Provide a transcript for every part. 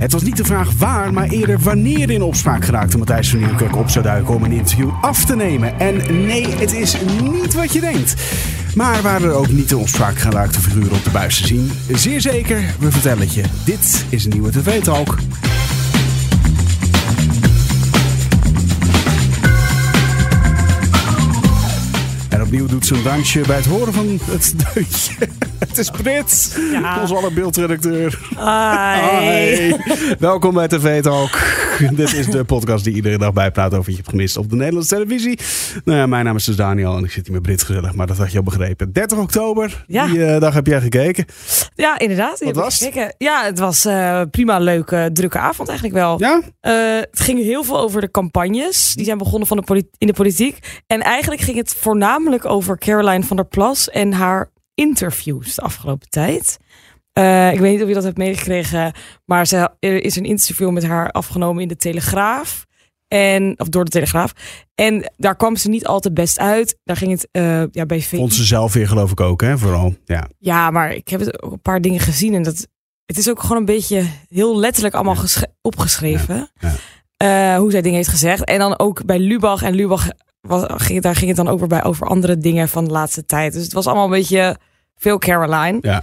Het was niet de vraag waar, maar eerder wanneer in opspraak geraakte Matthijs van Nieuwkerk op zou duiken om een interview af te nemen. En nee, het is niet wat je denkt. Maar waren er ook niet in opspraak geraakte figuren op de buis te zien? Zeer zeker, we vertellen het je. Dit is een nieuwe TV-talk. Opnieuw doet een dansje bij het horen van het deuntje. Het is Brits, Ja. onze alle beeldredacteur. Hi. Welkom bij TV Talk. Dit is de podcast die iedere dag bijpraat over wat je hebt gemist op de Nederlandse televisie. Nou ja, mijn naam is dus Daniel en ik zit hier met Brits gezellig, maar dat had je al begrepen. 30 oktober, Ja. die eh, dag heb jij gekeken. Ja, inderdaad. Wat was het? gekeken. Ja, het was eh, prima leuke, drukke avond eigenlijk wel. Ja? Eh, het ging heel veel over de campagnes. Die zijn begonnen van de in de politiek. En eigenlijk ging het voornamelijk over Caroline van der Plas en haar interviews de afgelopen tijd. Eh, ik weet niet of je dat hebt meegekregen, maar ze, er is een interview met haar afgenomen in de Telegraaf. En, of door de Telegraaf. En daar kwam ze niet al te best uit. Daar ging het eh, ja, bij VI. Vond ze zelf weer geloof ik ook, hè? Vooral. Ja. Ja, maar ik heb het ook een paar dingen gezien en dat het is ook gewoon een beetje heel letterlijk allemaal Ja. opgeschreven. Ja, Eh, hoe zij dingen heeft gezegd. En dan ook bij Lubach. En Lubach, was, ging het, daar ging het dan ook weer bij over andere dingen van de laatste tijd. Dus het was allemaal een beetje veel Caroline. Ja.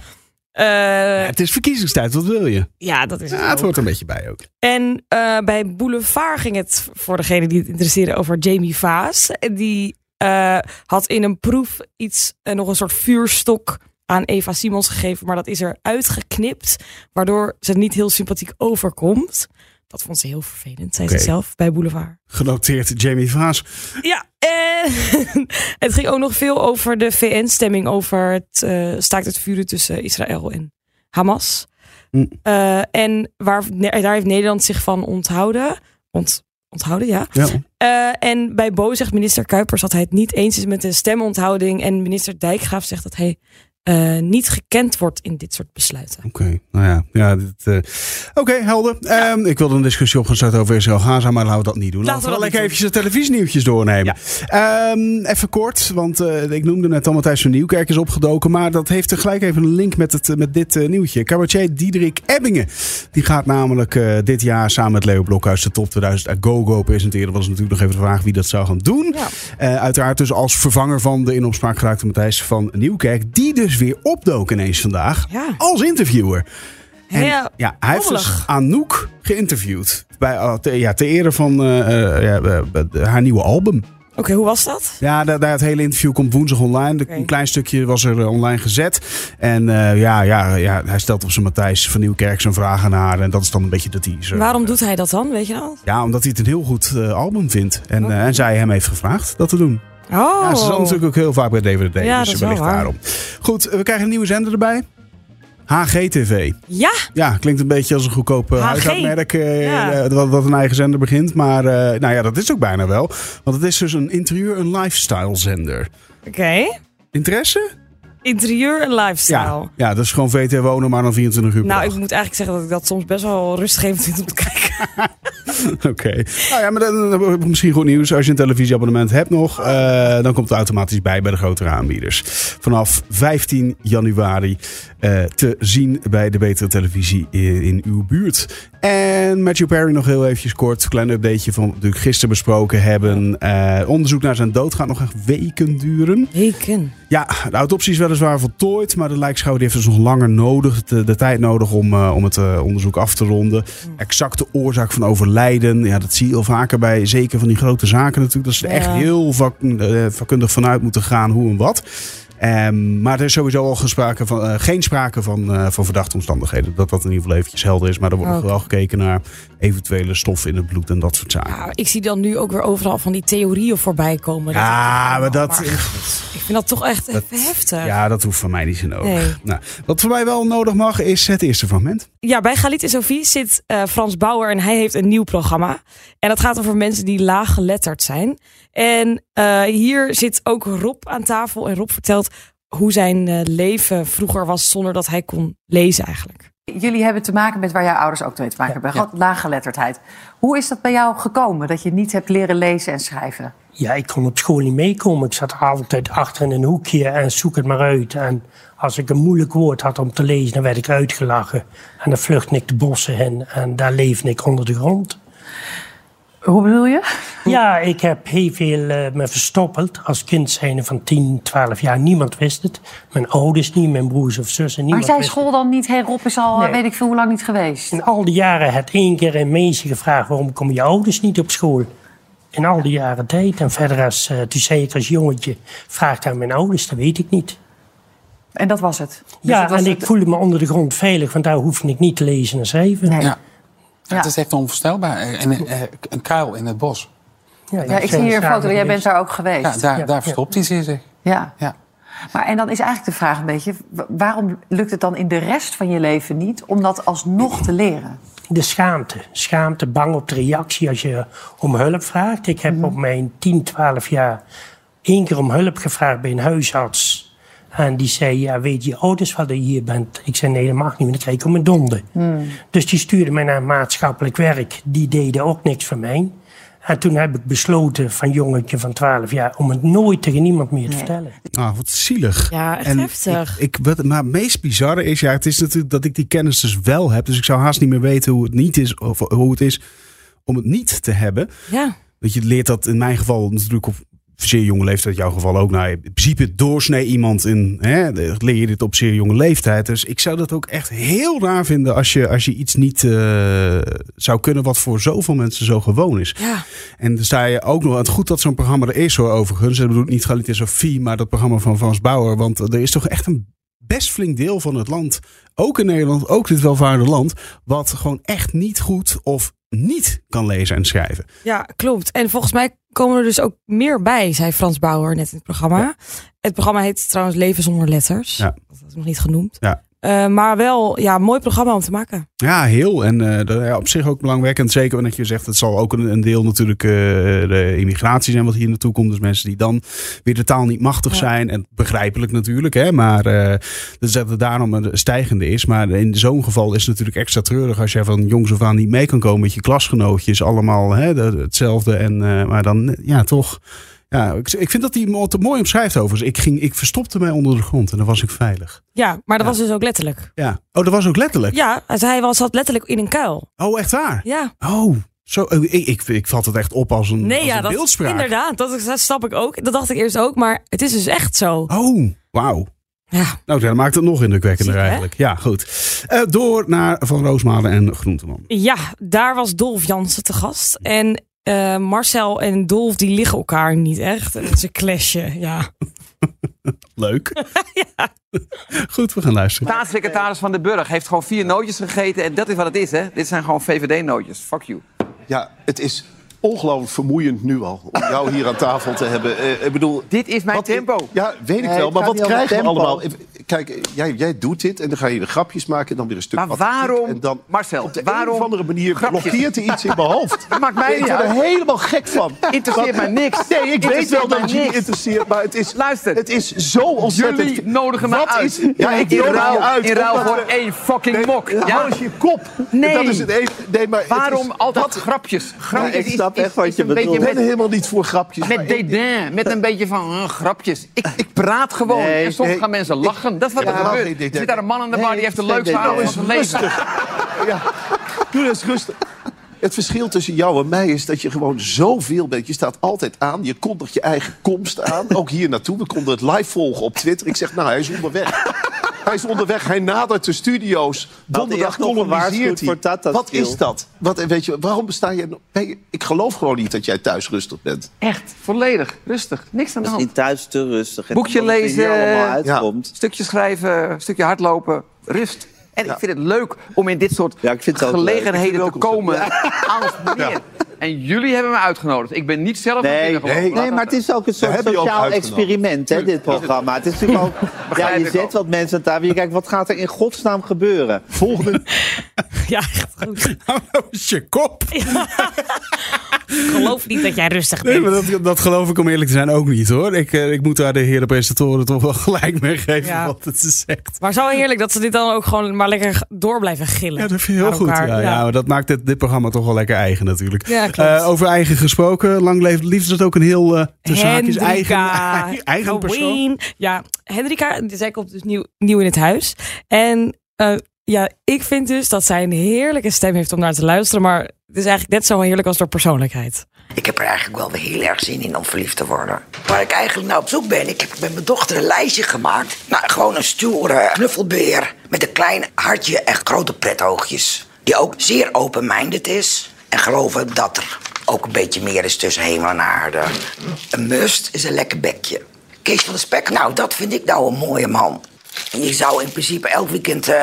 Eh, het is verkiezingstijd, wat wil je? ja, dat is het Ja, het hoort er een beetje bij ook. En eh, bij Boulevard ging het, voor degene die het interesseren, over Jamie Vaas. Die eh, had in een proef iets, eh, nog een soort vuurstok aan Eva Simons gegeven. Maar dat is er uitgeknipt, waardoor ze niet heel sympathiek overkomt. Dat vond ze heel vervelend, zei ze zelf bij Boulevard. Genoteerd Jamie Vaas. Ja, en het ging ook nog veel over de VN-stemming over het eh, staakt het vuren tussen Israël en Hamas. Hm. Eh, en waar, daar heeft Nederland zich van onthouden. Ont, onthouden, ja. Ja. Eh, en bij Bo zegt minister Kuipers dat hij het niet eens is met de stemonthouding. En minister Dijkgraaf zegt dat hij eh, niet gekend wordt in dit soort besluiten. Oké, nou ja. ja eh, Oké, helder. Ehm, ik wilde een discussie op gaan starten over Israël-Gaza, maar laten we dat niet doen. Laten, Laten we wel lekker eventjes de televisienieuwtjes doornemen. Ehm, even kort, want eh, ik noemde net al Matthijs van Nieuwkerk is opgedoken, maar dat heeft tegelijk even een link met, het, met dit nieuwtje. Cabaretier Diederik Ebbingen, die gaat namelijk dit jaar samen met Leo Blokhuis de Top 2000 uit GoGo presenteren. Dat was natuurlijk nog even de vraag wie dat zou gaan doen. Ja. Uiteraard dus als vervanger van de in opspraak geraakte Matthijs van Nieuwkerk, die dus weer opdook ineens vandaag Ja. als interviewer. En, Ja, ja, hij heeft dus. Anouk geïnterviewd. Bij, te, ja, ter ere van eh, eh, eh, eh, haar nieuwe album. Oké, hoe was dat? Ja, daar, daar het hele interview komt woensdag online. Een klein stukje was er eh, online gezet. En eh, ja, ja, ja, hij stelt op zijn Matthijs van Nieuwkerk zijn vragen aan haar. En dat is dan een beetje de teaser. Waarom doet hij dat dan? Weet je dat? Ja, omdat hij het een heel goed eh, album vindt. En, eh, en zij hem heeft gevraagd dat te doen. Oh, Ja, ze zat natuurlijk ook heel vaak bij DVD. Ja, dat dus wellicht waar. daarom. Goed, we krijgen een nieuwe zender erbij. HGTV. ja, Ja, klinkt een beetje als een goedkoop uh, huishoudmerk uh, Ja. uh, wat, wat een eigen zender begint. Maar uh, nou ja, dat is ook bijna wel. Want het is dus een interieur- en lifestyle zender. oké. Interesse? Interieur en lifestyle. Ja, ja, dat is gewoon VT wonen, maar dan 24 uur per Nou, dag. ik moet eigenlijk zeggen dat ik dat soms best wel rustgevend vind om te kijken. Oké. Nou ja, maar dan, misschien goed nieuws. Als je een televisieabonnement hebt nog, uh, dan komt het automatisch bij bij de grotere aanbieders. Vanaf 15 januari uh, te zien bij de betere televisie in, in, uw buurt. En Matthew Perry nog heel eventjes kort. Klein updateje van wat we gisteren besproken hebben. Uh, onderzoek naar zijn dood gaat nog echt weken duren. Weken? Ja, de autopsie is weliswaar voltooid, maar de lijkschouwer heeft dus nog langer nodig. De, de tijd nodig om, uh, om het uh, onderzoek af te ronden. Exacte oorzaak van overlijden. Ja, dat zie je al vaker bij zeker van die grote zaken natuurlijk. Dat ze er ja. echt heel uh, vakkundig vanuit moeten gaan hoe en wat. Um, maar er is sowieso al gesprake van, uh, geen sprake van, uh, van verdachte omstandigheden. Dat dat in ieder geval eventjes helder is. Maar er wordt okay. nog wel gekeken naar eventuele stoffen in het bloed en dat soort zaken. Ja, ik zie dan nu ook weer overal van die theorieën voorbij komen. Ja, dat maar dat... Maar ik vind dat toch echt dat, heftig. Ja, dat hoeft van mij niet zo nodig. Nee. Nou, wat voor mij wel nodig mag, is het eerste fragment. Ja, bij Galit en Sophie zit uh, Frans Bauer en hij heeft een nieuw programma. En dat gaat over mensen die laag geletterd zijn. En hier zit ook Rob aan tafel. En Rob vertelt hoe zijn uh, leven vroeger was zonder dat hij kon lezen eigenlijk. Jullie hebben te maken met waar jouw ouders ook mee te maken hebben. Ja. Laaggeletterdheid. Hoe is dat bij jou gekomen dat je niet hebt leren lezen en schrijven? Ja, ik kon op school niet meekomen. Ik zat altijd achter in een hoekje en zoek het maar uit. En als ik een moeilijk woord had om te lezen, dan werd ik uitgelachen. En dan vluchtte ik de bossen in en daar leefde ik onder de grond. Hoe bedoel je? Ja, ik heb heel veel eh, me verstoppeld. Als kind zijnde van 10, 12 jaar. Niemand wist het. Mijn ouders niet, mijn broers of zussen. Maar Niemand zei wist school dan niet, hey Rob is al Nee. weet ik veel hoe lang niet geweest? In al die jaren had één keer een meisje gevraagd... waarom komen je ouders niet op school? In al die jaren tijd. En verder als, eh, toen zei ik als jongetje... vraag aan mijn ouders, dat weet ik niet. En dat was het. Dus ja, het was en ik voelde me onder de grond veilig... want daar hoefde ik niet te lezen en schrijven. Nee. Ja. Ja. Het is echt onvoorstelbaar. En, eh, een kuil in het bos. Ja, ik zie hier een foto. Jij bent daar ook geweest. Ja, daar, Ja, daar ja. verstopt hij zich. Ja. Ja. Maar en dan is eigenlijk de vraag een beetje... wa- waarom lukt het dan in de rest van je leven niet... om dat alsnog te leren? De schaamte. Schaamte, bang op de reactie als je om hulp vraagt. Ik heb op mijn 10, 12 jaar één keer om hulp gevraagd bij een huisarts. En die zei, ja, weet je ouders wat je hier bent? Ik zei, nee, dat mag niet, want dan krijg ik om mijn donder. Dus die stuurde mij naar maatschappelijk werk. Die deden ook niks voor mij. En toen heb ik besloten van jongetje van 12 jaar... om het nooit tegen niemand meer te vertellen. Ah, wat zielig. Ja, echt En heftig. Ik, ik, wat, maar het meest bizarre is, ja, het is natuurlijk dat ik die kennis dus wel heb. Dus ik zou haast niet meer weten hoe het niet is, of hoe het is om het niet te hebben. Ja. Want je leert dat in mijn geval natuurlijk op zeer jonge leeftijd, jouw geval ook. Nou, in principe doorsnee iemand in, hè, leer je dit op zeer jonge leeftijd. Dus ik zou dat ook echt heel raar vinden als je, als je iets niet eh, zou kunnen wat voor zoveel mensen zo gewoon is. Ja. En dan sta je ook nog, het goed dat zo'n programma er is hoor, overigens. Ik bedoel niet Galit Sophie, maar dat programma van Frans Bauer. Want er is toch echt een best flink deel van het land, ook in Nederland, ook dit welvaarde land, wat gewoon echt niet goed of niet kan lezen en schrijven. Ja, klopt. En volgens mij komen er dus ook meer bij, zei Frans Bauer net in het programma. Het programma heet trouwens Leven zonder letters. Ja. Dat ik nog niet genoemd. Ja. Eh, maar wel, ja, mooi programma om te maken. Ja, heel. En eh, ja, op zich ook belangwekkend. Zeker wanneer je zegt, het zal ook een, een deel natuurlijk eh, de immigratie zijn wat hier naartoe komt. Dus mensen die dan weer de taal niet machtig Ja. zijn. En begrijpelijk natuurlijk. Hè, maar dus dat het daarom een stijgende is. Maar in zo'n geval is het natuurlijk extra treurig als jij van jongs af aan niet mee kan komen met je klasgenootjes. Allemaal hè, de- hetzelfde. En, maar dan, ja, toch. Ja, ik, ik vind dat hij het mooi omschrijft overigens. Ik, ging, ik verstopte mij onder de grond en dan was ik veilig. Ja, maar dat Ja. was dus ook letterlijk. Ja. Oh, dat was ook letterlijk? Ja, hij was, zat letterlijk in een kuil. Oh, echt waar? Ja. Oh, zo, eh, ik, ik, ik vat het echt op als een, Nee, als ja, een dat, beeldspraak. inderdaad. Dat, dat snap ik ook. Dat dacht ik eerst ook. Maar het is dus echt zo. Oh, wauw. Ja. Nou, dat maakt het nog indrukwekkender Ziek, hè? eigenlijk. Ja, goed. Eh, door naar Van Roosmalen en Groenteman. Ja, daar was Dolf Jansen te gast. En eh, Marcel en Dolf die liggen elkaar niet echt. Het is een clashje, ja. Leuk. Goed, we gaan luisteren. Staatssecretaris van de Burg heeft gewoon vier nootjes gegeten. En dat is wat het is, hè? Dit zijn gewoon VVD-nootjes. Fuck you. Ja, het is ongelooflijk vermoeiend nu al om jou hier aan tafel te hebben. Eh, ik bedoel, Dit is mijn tempo. Ja, weet ik Nee, wel. Maar wat krijgen we allemaal? Eh, Kijk, jij, jij doet dit en dan ga je weer grapjes maken en dan weer een stuk Maar waarom, En dan Marcel, op de waarom een of andere manier grapjes? blokkeert er iets in mijn hoofd. Dat maakt mij ik niet word er helemaal gek van. Interesseert mij niks. Nee, ik weet wel dat mij het je niet interesseert, maar het is, Luister. het is zo ontzettend... Jullie nodigen Wat uit. Is, ja, ik in ruil, je uit. in ruil voor één fucking Nee, mok. hou Ja? eens je kop. Nee. Dat is het even, nee, maar het Waarom is- altijd wat- grapjes? Grapjes ik snap echt wat je bedoelt. Ik ben helemaal niet voor grapjes. met dédain, met een beetje van uh, grapjes. Ik, praat gewoon en soms gaan mensen lachen. Dat is wat er gebeurt. Er zit daar een man aan de bar die heeft leukste dédain. avond van zijn leven. Ja, doe eens rustig. Het verschil tussen jou en mij is dat je gewoon zoveel bent. Je staat altijd aan. Je kondigt je eigen komst aan. Ook hier naartoe. We konden het live volgen op Twitter. Ik zeg, nou, hij is onderweg. Hij is onderweg. Hij nadert de studio's. Donderdag gewaarschuwd hij. Wat is dat? Wat, weet je, waarom besta je... Ben je- Ik geloof gewoon niet dat jij thuis rustig bent. Echt, volledig, rustig, niks aan de is hand. niet thuis te rustig. En Boekje lezen, ja. Stukje schrijven, stukje hardlopen, rust. En ik vind het leuk om in dit soort Ja, ik vind het ook gelegenheden te vind het ook komen. Alles meer. En jullie hebben me uitgenodigd. Ik ben niet zelf naar Nee, nee, Laat maar het is ook een soort sociaal experiment, hè, dit programma. Het is natuurlijk ook, ja, je zet wat mensen aan tafel. Je kijkt, wat gaat er in godsnaam gebeuren? Volgende. Ja, echt goed. Hou nou eens je kop. Ik geloof niet dat jij rustig Nee, bent. maar dat, dat geloof ik om eerlijk te zijn ook niet hoor. Ik, eh, ik moet daar de heren presentatoren toch wel gelijk mee geven Ja. wat het is zegt. Maar zo heerlijk dat ze dit dan ook gewoon maar lekker door blijven gillen. Ja, dat vind je heel goed. Ja, ja. maar dat maakt dit, dit programma toch wel lekker eigen natuurlijk. Ja, klopt. Eh, over eigen gesproken, lang leeft liefde is dat ook een heel uh, tussen haakjes eigen, eigen, eigen persoon. Ja, Hendrika, zij komt dus nieuw, nieuw in het huis. En eh, ja, ik vind dus dat zij een heerlijke stem heeft om naar te luisteren. Maar het is eigenlijk net zo heerlijk als haar persoonlijkheid. Ik heb er eigenlijk wel weer heel erg zin in om verliefd te worden. Waar ik eigenlijk nou op zoek ben, ik heb met mijn dochter een lijstje gemaakt. Nou, gewoon een stoere knuffelbeer met een klein hartje en grote pretoogjes. Die ook zeer open-minded is. En geloven dat er ook een beetje meer is tussen hemel en aarde. Een must is een lekker bekje. Kees van de Spek, nou, dat vind ik nou een mooie man. Je zou in principe elk weekend uh,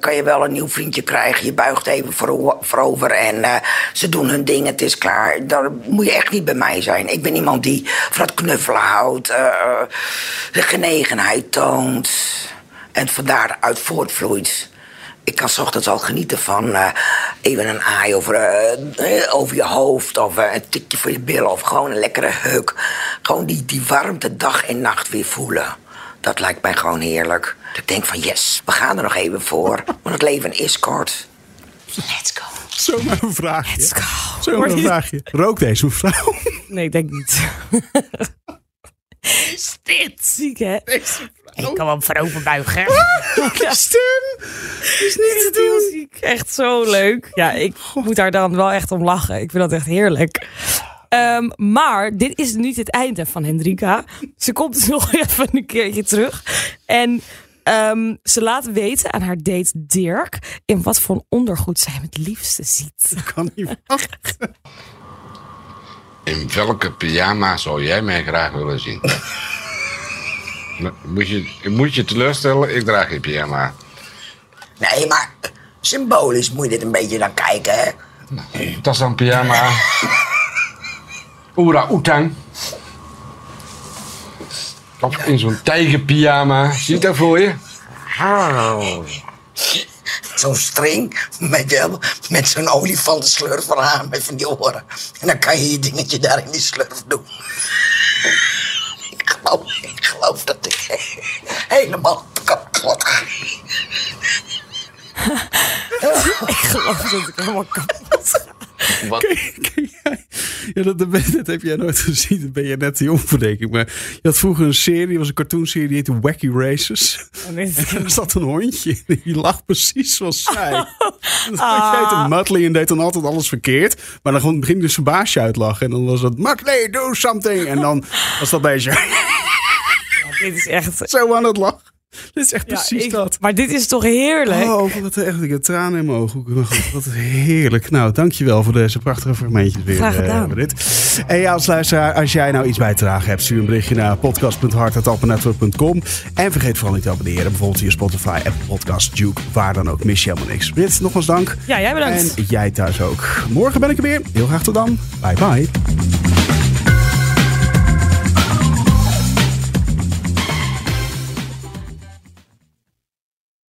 kan je wel een nieuw vriendje krijgen. Je buigt even voor, voorover en uh, ze doen hun ding, het is klaar. Daar moet je echt niet bij mij zijn. Ik ben iemand die van het knuffelen houdt, de genegenheid toont. En vandaar uit voortvloeit. Ik kan 's ochtends al genieten van even een aai over, over je hoofd... of een tikje voor je billen of gewoon een lekkere huk. Gewoon die, die warmte dag en nacht weer voelen. Dat lijkt mij gewoon heerlijk. Ik denk van yes, we gaan er nog even voor. Want het leven is kort. Let's go. Zomaar een vraagje. Let's go. Zomaar een vraagje. Rookt deze mevrouw? Nee, ik denk niet. is dit? Ziek, hè? Ik kan hem voorover buigen. Stem! is niet te doen. Ziek. Echt zo leuk. Ja, ik moet daar dan wel echt om lachen. Ik vind dat echt heerlijk. Um, maar dit is niet het einde van Hendrika. Ze komt dus nog even een keertje terug. En um, ze laat weten aan haar date Dirk... in wat voor een ondergoed zij hem het liefste ziet. Ik kan niet wachten. In welke pyjama zou jij mij graag willen zien? moet, je, moet je teleurstellen, ik draag geen pyjama. Nee, maar symbolisch moet je dit een beetje naar kijken, hè? Dat is dan pyjama. Oera Oetang. Of in zo'n tijgerpyjama. Zie je dat voor je? Zo'n string met, met zo'n olifantenslurf eraan met van die oren. En dan kan je je dingetje daar in die slurf doen. Ik geloof, ik geloof dat ik helemaal kapot ga. ik geloof dat ik helemaal kapot. Wat? Ken, ken jij, ja, dat, dat, heb jij nooit gezien. Dat ben je net te jong voor, denk ik. Maar je had vroeger een serie, was een cartoonserie, die heette Wacky Races. Oh, nee, en er zat een hondje, die lag precies zoals zij. Oh. En dat ah. heette Mudley en deed dan altijd alles verkeerd. Maar dan ging dus zijn baasje uitlachen. En dan was het, Mudley, do something. En dan was dat beetje... Ja, dit is echt... Zo aan het lachen. Dit is echt precies ja, ik, dat. Maar dit is toch heerlijk? Oh, wat echt. Ik heb tranen in mijn ogen. Wat heerlijk. Nou, dankjewel voor deze prachtige fragmentjes weer. Graag gedaan. Uh, dit. En ja, als luisteraar, als jij nou iets bij te dragen hebt, stuur een berichtje naar podcast.hartatappenetwork.com. En vergeet vooral niet te abonneren. Bijvoorbeeld via Spotify, Apple Podcast, Duke, waar dan ook. Mis je helemaal niks. Brit, nogmaals dank. Ja, jij bedankt. En jij thuis ook. Morgen ben ik er weer. Heel graag tot dan. Bye bye.